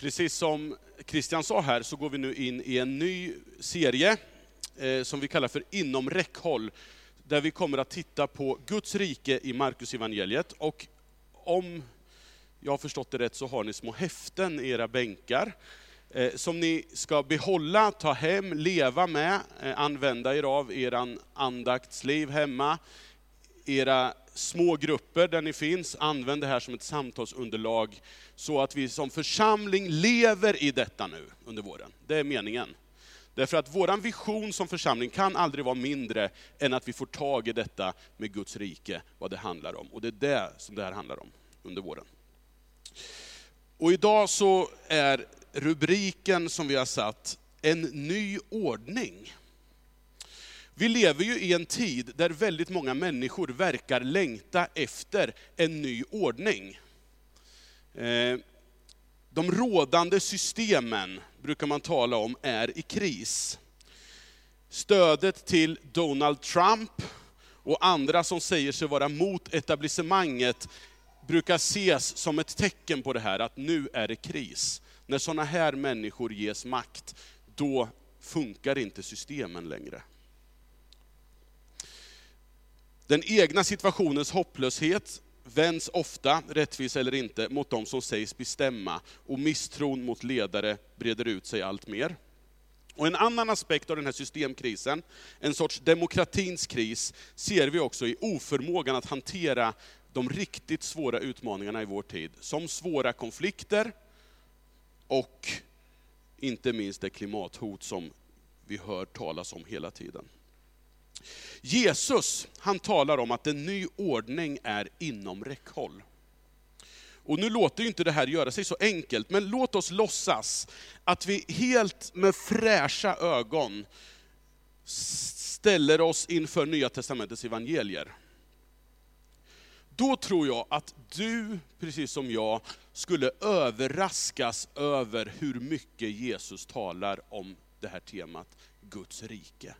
Precis som Christian sa här så går vi nu in i en ny serie eh, som vi kallar för Inom räckhåll. Där vi kommer att titta på Guds rike i Markus evangeliet. Och om jag har förstått det rätt så har ni små häften i era bänkar. Eh, som ni ska behålla, ta hem, leva med, eh, använda er av i er andaktsliv hemma. Era små grupper där ni finns, använd det här som ett samtalsunderlag, så att vi som församling lever i detta nu under våren. Det är meningen. Därför att vår vision som församling kan aldrig vara mindre än att vi får tag i detta med Guds rike, vad det handlar om. Och det är det som det här handlar om under våren. Och idag så är rubriken som vi har satt, En ny ordning. Vi lever ju i en tid där väldigt många människor verkar längta efter en ny ordning. Eh, de rådande systemen, brukar man tala om, är i kris. Stödet till Donald Trump och andra som säger sig vara mot etablissemanget brukar ses som ett tecken på det här, att nu är det kris. När sådana här människor ges makt, då funkar inte systemen längre. Den egna situationens hopplöshet vänds ofta, rättvis eller inte, mot de som sägs bestämma och misstron mot ledare breder ut sig allt mer. Och en annan aspekt av den här systemkrisen, en sorts demokratins kris, ser vi också i oförmågan att hantera de riktigt svåra utmaningarna i vår tid, som svåra konflikter och inte minst det klimathot som vi hör talas om hela tiden. Jesus, han talar om att en ny ordning är inom räckhåll. Och nu låter ju inte det här göra sig så enkelt, men låt oss låtsas att vi helt med fräscha ögon ställer oss inför Nya Testamentets evangelier. Då tror jag att du, precis som jag, skulle överraskas över hur mycket Jesus talar om det här temat, Guds rike.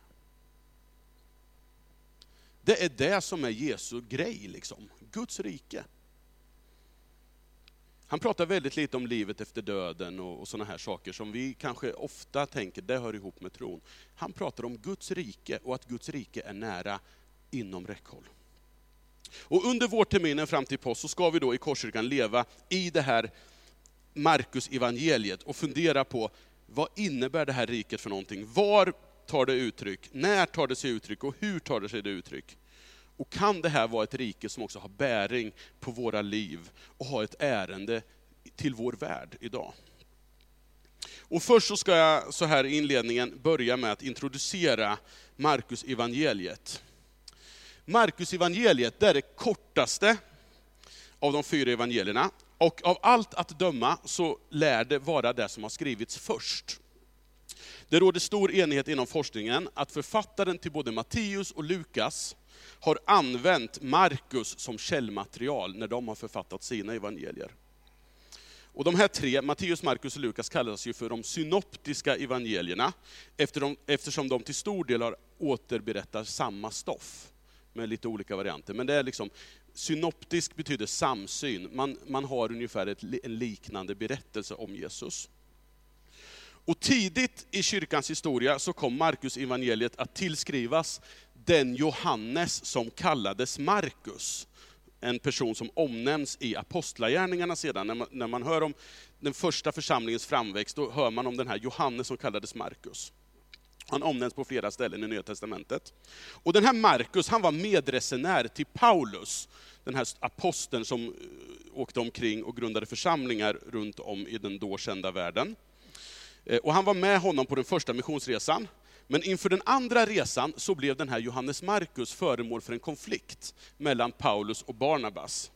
Det är det som är Jesu grej, liksom. Guds rike. Han pratar väldigt lite om livet efter döden och, och sådana här saker som vi kanske ofta tänker, det hör ihop med tron. Han pratar om Guds rike och att Guds rike är nära inom räckhåll. Och under vårterminen fram till påsk så ska vi då i Korskyrkan leva i det här Markus evangeliet och fundera på vad innebär det här riket för någonting? Var tar det uttryck? När tar det sig uttryck? Och hur tar det sig det uttryck? Och kan det här vara ett rike som också har bäring på våra liv och har ett ärende till vår värld idag? Och först så ska jag så här i inledningen börja med att introducera Markus evangeliet. Markus evangeliet är det kortaste av de fyra evangelierna. Och av allt att döma så lär det vara det som har skrivits först. Det råder stor enighet inom forskningen att författaren till både Matteus och Lukas har använt Markus som källmaterial när de har författat sina evangelier. Och de här tre, Matteus, Markus och Lukas, kallas ju för de synoptiska evangelierna, eftersom de till stor del har återberättar samma stoff med lite olika varianter. Men det är liksom, synoptisk betyder samsyn, man, man har ungefär ett, en liknande berättelse om Jesus. Och tidigt i kyrkans historia så kom Markus evangeliet att tillskrivas den Johannes som kallades Markus. En person som omnämns i Apostlagärningarna sedan. När man, när man hör om den första församlingens framväxt, då hör man om den här Johannes som kallades Markus. Han omnämns på flera ställen i Nya Testamentet. Och den här Markus, han var medresenär till Paulus, den här aposteln som eh, åkte omkring och grundade församlingar runt om i den då kända världen. Eh, och han var med honom på den första missionsresan. Men inför den andra resan så blev den här Johannes Markus föremål för en konflikt mellan Paulus och Barnabas.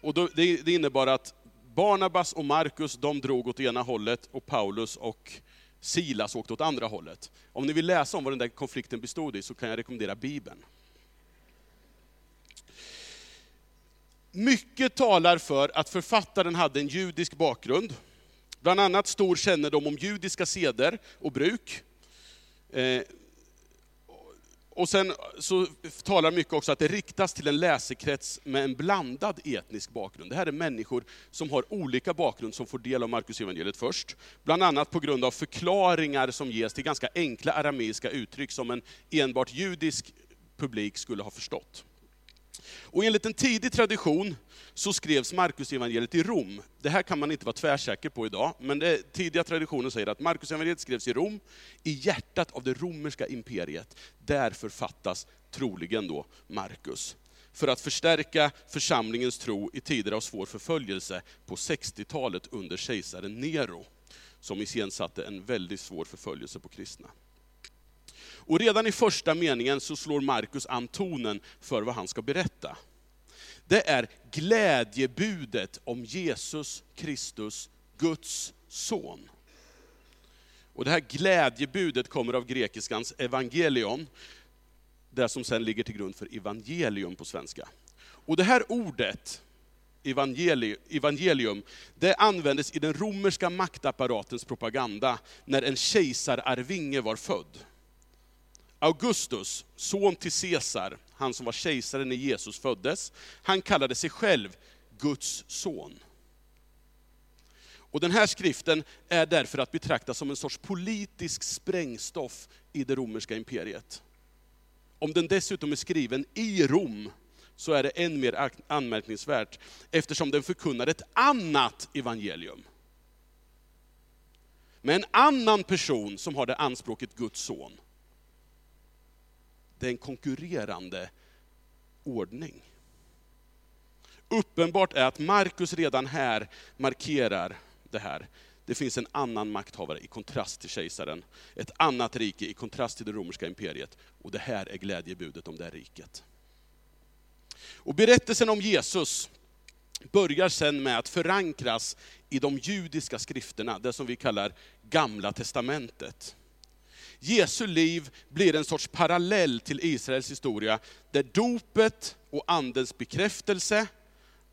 Och då, det, det innebar att Barnabas och Markus de drog åt ena hållet och Paulus och Silas åkte åt andra hållet. Om ni vill läsa om vad den där konflikten bestod i så kan jag rekommendera Bibeln. Mycket talar för att författaren hade en judisk bakgrund. Bland annat stor kännedom om judiska seder och bruk. Eh, Och sen så talar mycket också att det riktas till en läsekrets med en blandad etnisk bakgrund. Det här är människor som har olika bakgrund som får del av Markus evangeliet först. Bland annat på grund av förklaringar som ges till ganska enkla arameiska uttryck som en enbart judisk publik skulle ha förstått. Och enligt en tidig tradition så skrevs Markus evangeliet i Rom. Det här kan man inte vara tvärsäker på idag, men det, tidiga traditionen säger att Markus evangeliet skrevs i Rom, i hjärtat av det romerska imperiet. Där författas troligen då Markus. För att förstärka församlingens tro i tider av svår förföljelse på 60-talet under kejsaren Nero, som iscensatte en väldigt svår förföljelse på kristna. Och redan i första meningen så slår Markus an tonen för vad han ska berätta. Det är glädjebudet om Jesus Kristus, Guds son. Och det här glädjebudet kommer av grekiskans evangelion, det som sen ligger till grund för evangelium på svenska. Och det här ordet, evangelium, det användes i den romerska maktapparatens propaganda när en kejsararvinge var född. Augustus, son till Caesar, han som var kejsare när Jesus föddes, han kallade sig själv Guds son. Och den här skriften är därför att betrakta som en sorts politisk sprängstoff i det romerska imperiet. Om den dessutom är skriven i Rom, så är det än mer anmärkningsvärt, eftersom den förkunnar ett annat evangelium. Med en annan person som har det anspråket Guds son. Det är en konkurrerande ordning. Uppenbart är att Markus redan här markerar det här. Det finns en annan makthavare i kontrast till kejsaren. Ett annat rike i kontrast till det romerska imperiet. Och det här är glädjebudet om det här riket. Och berättelsen om Jesus börjar sen med att förankras i de judiska skrifterna, det som vi kallar Gamla Testamentet. Jesu liv blir en sorts parallell till Israels historia, där dopet och andens bekräftelse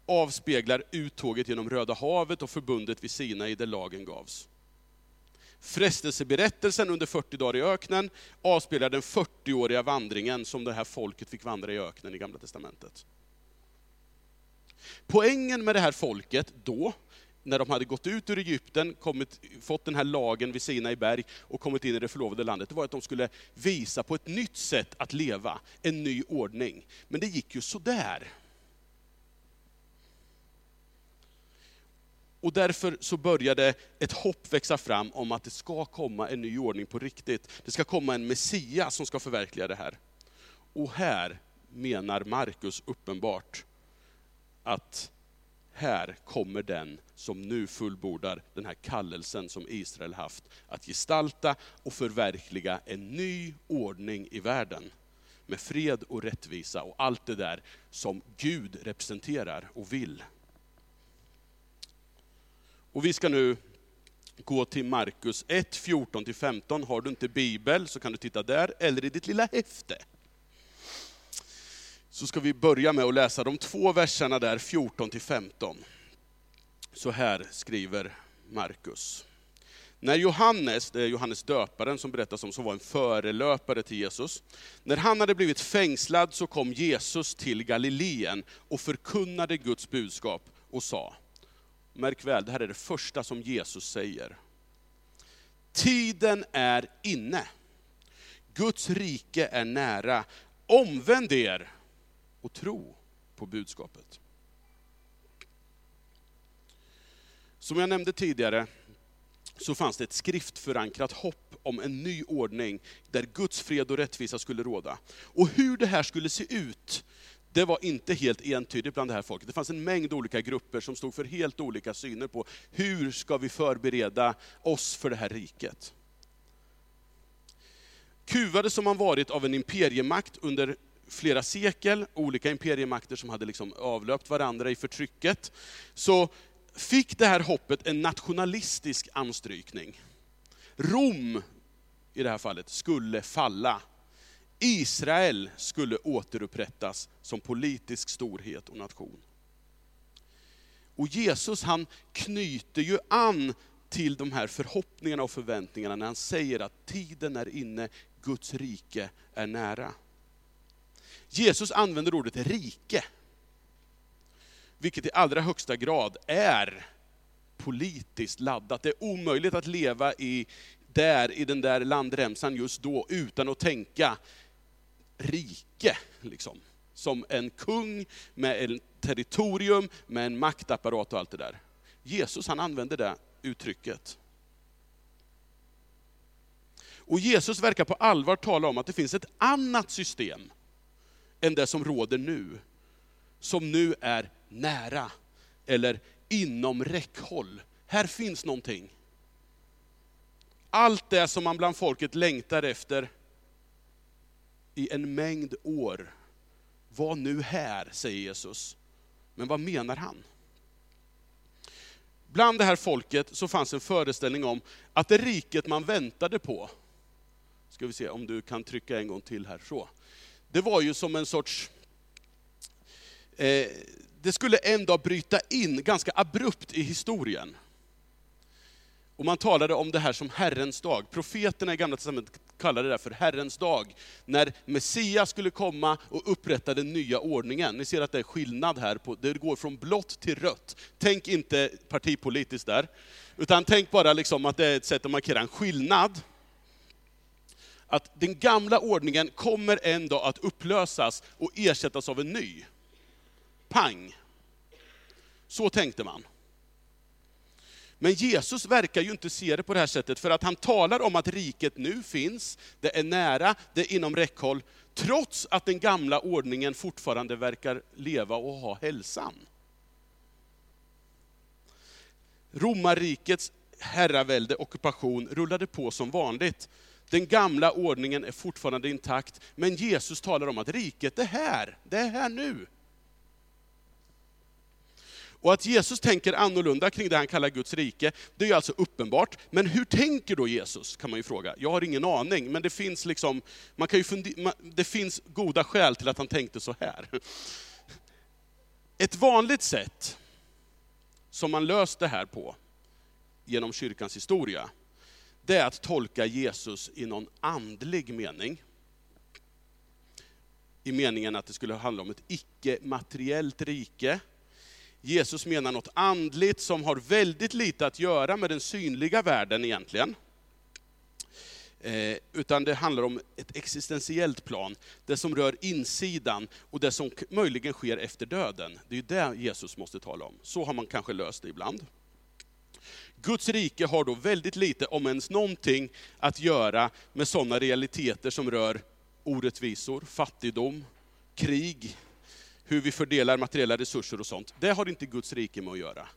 avspeglar uttåget genom Röda havet och förbundet vid Sinai där lagen gavs. Frestelseberättelsen under 40 dagar i öknen avspeglar den 40-åriga vandringen som det här folket fick vandra i öknen i Gamla Testamentet. Poängen med det här folket då, när de hade gått ut ur Egypten, kommit, fått den här lagen vid Sinai berg och kommit in i det förlovade landet, det var att de skulle visa på ett nytt sätt att leva, en ny ordning. Men det gick ju sådär. Och därför så började ett hopp växa fram om att det ska komma en ny ordning på riktigt. Det ska komma en Messias som ska förverkliga det här. Och här menar Markus uppenbart att här kommer den som nu fullbordar den här kallelsen som Israel haft, att gestalta och förverkliga en ny ordning i världen. Med fred och rättvisa och allt det där som Gud representerar och vill. Och vi ska nu gå till Markus 1, 14-15. Har du inte bibel så kan du titta där, eller i ditt lilla häfte så ska vi börja med att läsa de två verserna där, 14 15. Så här skriver Markus. När Johannes, det är Johannes döparen som berättas om, som var en förelöpare till Jesus. När han hade blivit fängslad så kom Jesus till Galileen och förkunnade Guds budskap och sa, märk väl, det här är det första som Jesus säger. Tiden är inne. Guds rike är nära. Omvänd er och tro på budskapet. Som jag nämnde tidigare så fanns det ett skriftförankrat hopp om en ny ordning där Guds fred och rättvisa skulle råda. Och hur det här skulle se ut, det var inte helt entydigt bland det här folket. Det fanns en mängd olika grupper som stod för helt olika syner på hur ska vi förbereda oss för det här riket. Kuvade som man varit av en imperiemakt under flera sekel, olika imperiemakter som hade liksom avlöpt varandra i förtrycket, så fick det här hoppet en nationalistisk anstrykning. Rom, i det här fallet, skulle falla. Israel skulle återupprättas som politisk storhet och nation. Och Jesus han knyter ju an till de här förhoppningarna och förväntningarna när han säger att tiden är inne, Guds rike är nära. Jesus använder ordet rike, vilket i allra högsta grad är politiskt laddat. Det är omöjligt att leva i, där, i den där landremsan just då utan att tänka rike. Liksom. Som en kung med ett territorium, med en maktapparat och allt det där. Jesus han använder det uttrycket. Och Jesus verkar på allvar tala om att det finns ett annat system än det som råder nu. Som nu är nära, eller inom räckhåll. Här finns någonting. Allt det som man bland folket längtar efter i en mängd år var nu här, säger Jesus. Men vad menar han? Bland det här folket så fanns en föreställning om att det riket man väntade på, ska vi se om du kan trycka en gång till här, så. Det var ju som en sorts, eh, det skulle en dag bryta in ganska abrupt i historien. Och man talade om det här som Herrens dag. Profeterna i Gamla Testamentet kallade det för Herrens dag. När Messias skulle komma och upprätta den nya ordningen. Ni ser att det är skillnad här, på, det går från blått till rött. Tänk inte partipolitiskt där, utan tänk bara liksom att det är ett sätt att markera en skillnad. Att den gamla ordningen kommer en dag att upplösas och ersättas av en ny. Pang! Så tänkte man. Men Jesus verkar ju inte se det på det här sättet, för att han talar om att riket nu finns, det är nära, det är inom räckhåll, trots att den gamla ordningen fortfarande verkar leva och ha hälsan. Romarrikets herravälde, ockupation, rullade på som vanligt. Den gamla ordningen är fortfarande intakt, men Jesus talar om att riket är här, det är här nu. Och att Jesus tänker annorlunda kring det han kallar Guds rike, det är alltså uppenbart. Men hur tänker då Jesus, kan man ju fråga. Jag har ingen aning, men det finns, liksom, man kan ju det finns goda skäl till att han tänkte så här. Ett vanligt sätt som man löst det här på, genom kyrkans historia, det är att tolka Jesus i någon andlig mening. I meningen att det skulle handla om ett icke-materiellt rike, Jesus menar något andligt som har väldigt lite att göra med den synliga världen egentligen. Eh, utan det handlar om ett existentiellt plan, det som rör insidan och det som möjligen sker efter döden. Det är det Jesus måste tala om. Så har man kanske löst det ibland. Guds rike har då väldigt lite, om ens någonting, att göra med sådana realiteter som rör orättvisor, fattigdom, krig, hur vi fördelar materiella resurser och sånt. Det har inte Guds rike med att göra.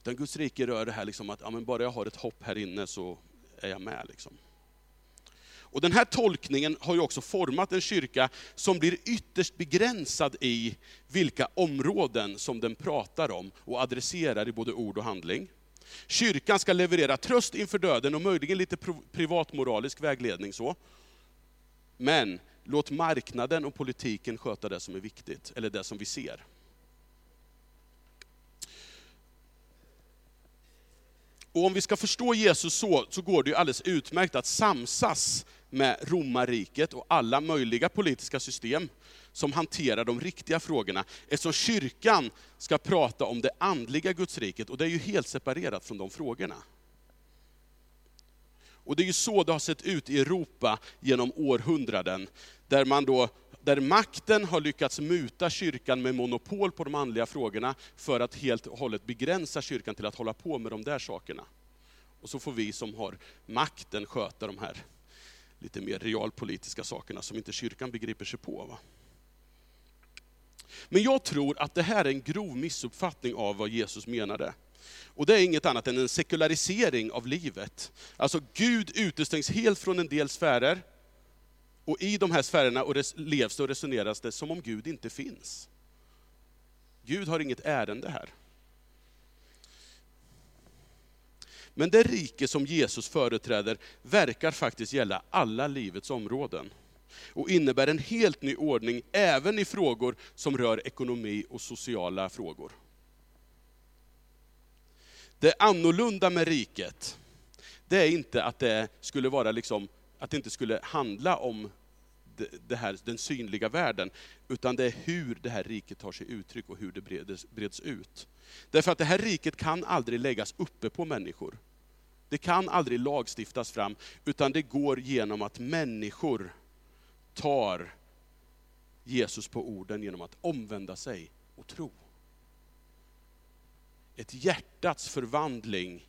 Utan Guds rike rör det här liksom att ja, men bara jag har ett hopp här inne så är jag med. Liksom. Och Den här tolkningen har ju också format en kyrka som blir ytterst begränsad i vilka områden som den pratar om och adresserar i både ord och handling. Kyrkan ska leverera tröst inför döden och möjligen lite privatmoralisk vägledning. så. Men Låt marknaden och politiken sköta det som är viktigt, eller det som vi ser. Och om vi ska förstå Jesus så, så går det ju alldeles utmärkt att samsas med romarriket och alla möjliga politiska system som hanterar de riktiga frågorna. Eftersom kyrkan ska prata om det andliga Gudsriket, och det är ju helt separerat från de frågorna. Och det är ju så det har sett ut i Europa genom århundraden, där, man då, där makten har lyckats muta kyrkan med monopol på de andliga frågorna, för att helt och hållet begränsa kyrkan till att hålla på med de där sakerna. Och så får vi som har makten sköta de här lite mer realpolitiska sakerna som inte kyrkan begriper sig på. Va? Men jag tror att det här är en grov missuppfattning av vad Jesus menade. Och det är inget annat än en sekularisering av livet. Alltså Gud utestängs helt från en del sfärer, och i de här sfärerna och levs det och resoneras det som om Gud inte finns. Gud har inget ärende här. Men det rike som Jesus företräder verkar faktiskt gälla alla livets områden. Och innebär en helt ny ordning även i frågor som rör ekonomi och sociala frågor. Det annorlunda med riket, det är inte att det skulle vara liksom, att det inte skulle handla om det, här, den synliga världen, utan det är hur det här riket tar sig uttryck och hur det breds, breds ut. Därför att det här riket kan aldrig läggas uppe på människor. Det kan aldrig lagstiftas fram, utan det går genom att människor tar Jesus på orden genom att omvända sig och tro. Ett hjärtats förvandling,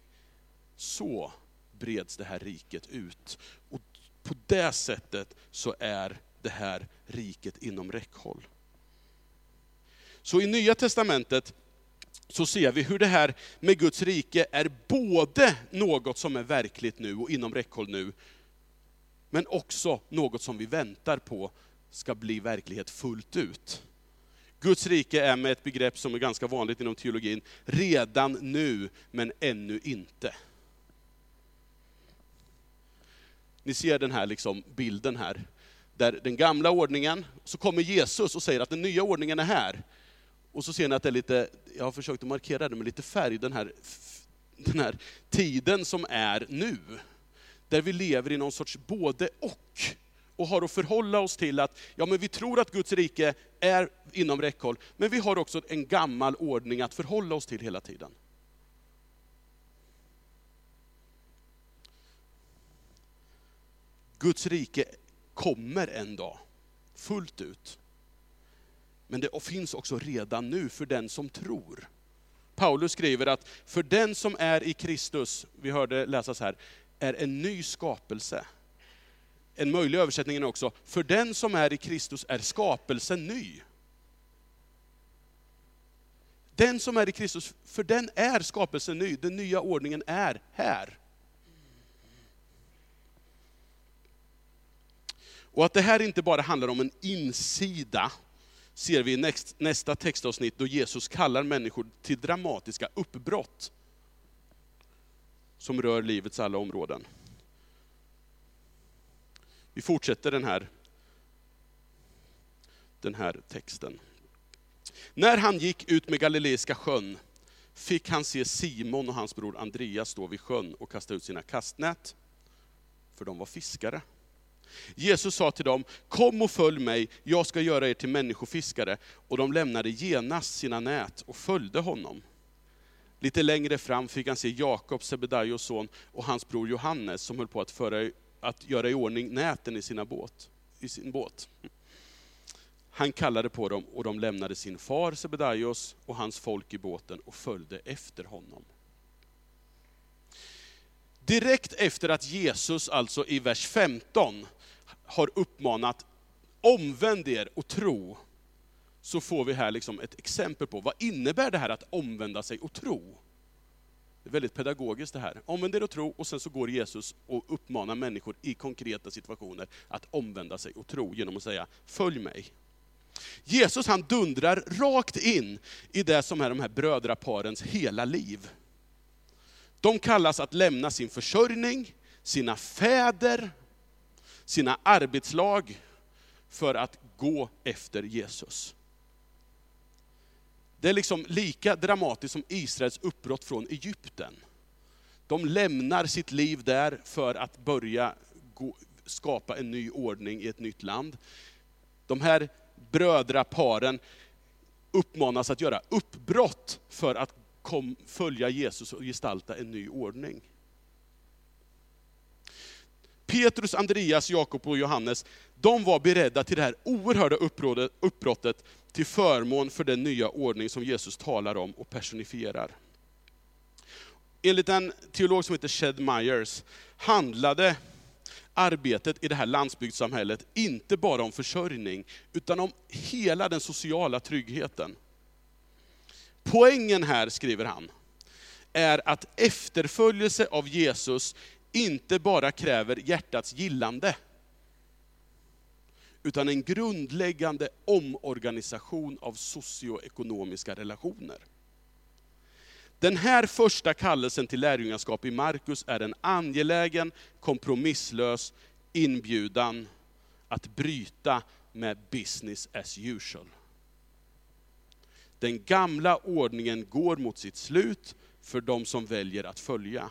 så breds det här riket ut. Och på det sättet så är det här riket inom räckhåll. Så i Nya Testamentet så ser vi hur det här med Guds rike är både något som är verkligt nu och inom räckhåll nu, men också något som vi väntar på ska bli verklighet fullt ut. Guds rike är med ett begrepp som är ganska vanligt inom teologin, redan nu men ännu inte. Ni ser den här liksom bilden här, där den gamla ordningen, så kommer Jesus och säger att den nya ordningen är här. Och så ser ni att det är lite, jag har försökt att markera det med lite färg, den här, den här tiden som är nu. Där vi lever i någon sorts både och. Och har att förhålla oss till att, ja men vi tror att Guds rike är inom räckhåll, men vi har också en gammal ordning att förhålla oss till hela tiden. Guds rike kommer en dag, fullt ut. Men det finns också redan nu för den som tror. Paulus skriver att för den som är i Kristus, vi hörde läsas här, är en ny skapelse. En möjlig översättning är också, för den som är i Kristus är skapelsen ny. Den som är i Kristus, för den är skapelsen ny, den nya ordningen är här. Och att det här inte bara handlar om en insida, ser vi i nästa textavsnitt då Jesus kallar människor till dramatiska uppbrott som rör livets alla områden. Vi fortsätter den här, den här texten. När han gick ut med Galileiska sjön fick han se Simon och hans bror Andreas stå vid sjön och kasta ut sina kastnät, för de var fiskare. Jesus sa till dem, kom och följ mig, jag ska göra er till människofiskare. Och de lämnade genast sina nät och följde honom. Lite längre fram fick han se Jakob, Sebedaios son, och hans bror Johannes, som höll på att, föra, att göra i ordning näten i, sina båt, i sin båt. Han kallade på dem och de lämnade sin far Sebedaios och hans folk i båten och följde efter honom. Direkt efter att Jesus alltså i vers 15 har uppmanat omvänd er och tro, så får vi här liksom ett exempel på vad innebär det här att omvända sig och tro. Det är väldigt pedagogiskt det här. Omvänd er och tro, och sen så går Jesus och uppmanar människor i konkreta situationer att omvända sig och tro genom att säga, följ mig. Jesus han dundrar rakt in i det som är de här brödraparens hela liv. De kallas att lämna sin försörjning, sina fäder, sina arbetslag för att gå efter Jesus. Det är liksom lika dramatiskt som Israels uppbrott från Egypten. De lämnar sitt liv där för att börja gå, skapa en ny ordning i ett nytt land. De här brödraparen uppmanas att göra uppbrott för att kom, följa Jesus och gestalta en ny ordning. Petrus, Andreas, Jakob och Johannes, de var beredda till det här oerhörda uppbrottet till förmån för den nya ordning som Jesus talar om och personifierar. Enligt en teolog som heter Shed Myers handlade arbetet i det här landsbygdssamhället inte bara om försörjning, utan om hela den sociala tryggheten. Poängen här, skriver han, är att efterföljelse av Jesus inte bara kräver hjärtats gillande, utan en grundläggande omorganisation av socioekonomiska relationer. Den här första kallelsen till lärjungaskap i Markus är en angelägen, kompromisslös inbjudan att bryta med business as usual. Den gamla ordningen går mot sitt slut för de som väljer att följa.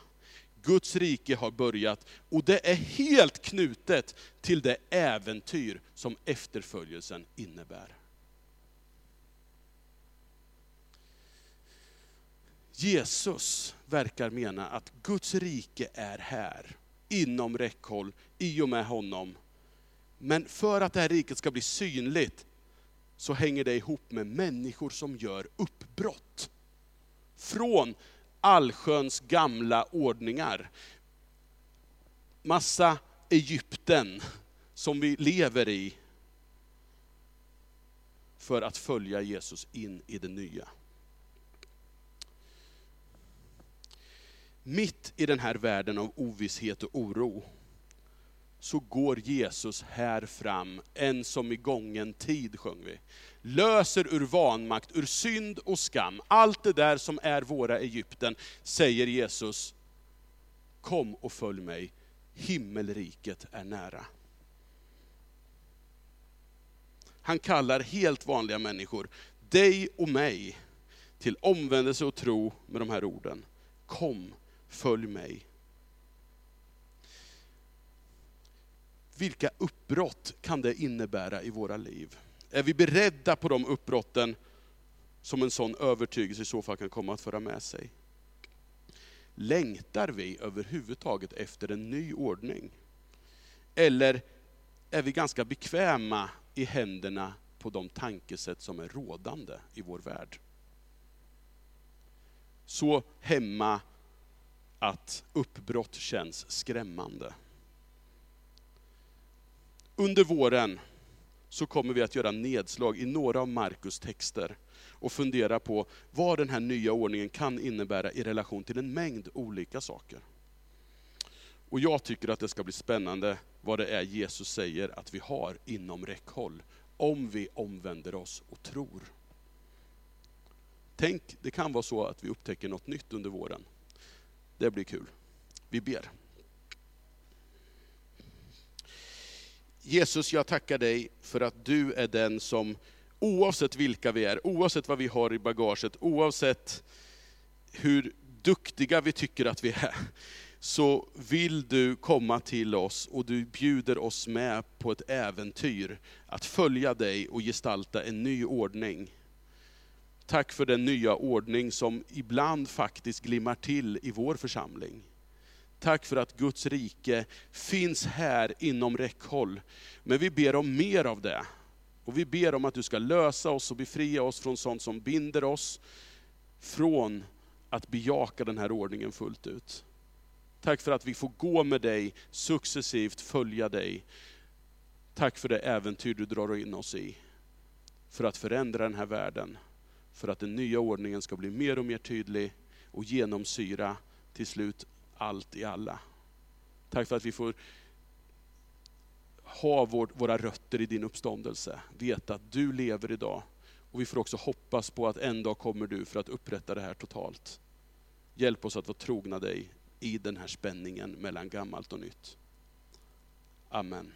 Guds rike har börjat och det är helt knutet till det äventyr som efterföljelsen innebär. Jesus verkar mena att Guds rike är här, inom räckhåll, i och med honom. Men för att det här riket ska bli synligt, så hänger det ihop med människor som gör uppbrott. Från allsköns gamla ordningar. Massa Egypten som vi lever i, för att följa Jesus in i det nya. Mitt i den här världen av ovisshet och oro, så går Jesus här fram, en som i gången tid sjöng vi. Löser ur vanmakt, ur synd och skam, allt det där som är våra Egypten, säger Jesus, kom och följ mig, himmelriket är nära. Han kallar helt vanliga människor, dig och mig, till omvändelse och tro med de här orden. Kom, följ mig. Vilka uppbrott kan det innebära i våra liv? Är vi beredda på de uppbrotten som en sån övertygelse i så fall kan komma att föra med sig? Längtar vi överhuvudtaget efter en ny ordning? Eller är vi ganska bekväma i händerna på de tankesätt som är rådande i vår värld? Så hemma att uppbrott känns skrämmande. Under våren så kommer vi att göra nedslag i några av Markus texter och fundera på vad den här nya ordningen kan innebära i relation till en mängd olika saker. Och jag tycker att det ska bli spännande vad det är Jesus säger att vi har inom räckhåll, om vi omvänder oss och tror. Tänk, det kan vara så att vi upptäcker något nytt under våren. Det blir kul. Vi ber. Jesus, jag tackar dig för att du är den som, oavsett vilka vi är, oavsett vad vi har i bagaget, oavsett hur duktiga vi tycker att vi är, så vill du komma till oss och du bjuder oss med på ett äventyr, att följa dig och gestalta en ny ordning. Tack för den nya ordning som ibland faktiskt glimmar till i vår församling. Tack för att Guds rike finns här inom räckhåll. Men vi ber om mer av det. Och vi ber om att du ska lösa oss och befria oss från sånt som binder oss, från att bejaka den här ordningen fullt ut. Tack för att vi får gå med dig, successivt följa dig. Tack för det äventyr du drar in oss i, för att förändra den här världen för att den nya ordningen ska bli mer och mer tydlig och genomsyra till slut allt i alla. Tack för att vi får ha vår, våra rötter i din uppståndelse, veta att du lever idag. Och vi får också hoppas på att en dag kommer du för att upprätta det här totalt. Hjälp oss att vara trogna dig i den här spänningen mellan gammalt och nytt. Amen.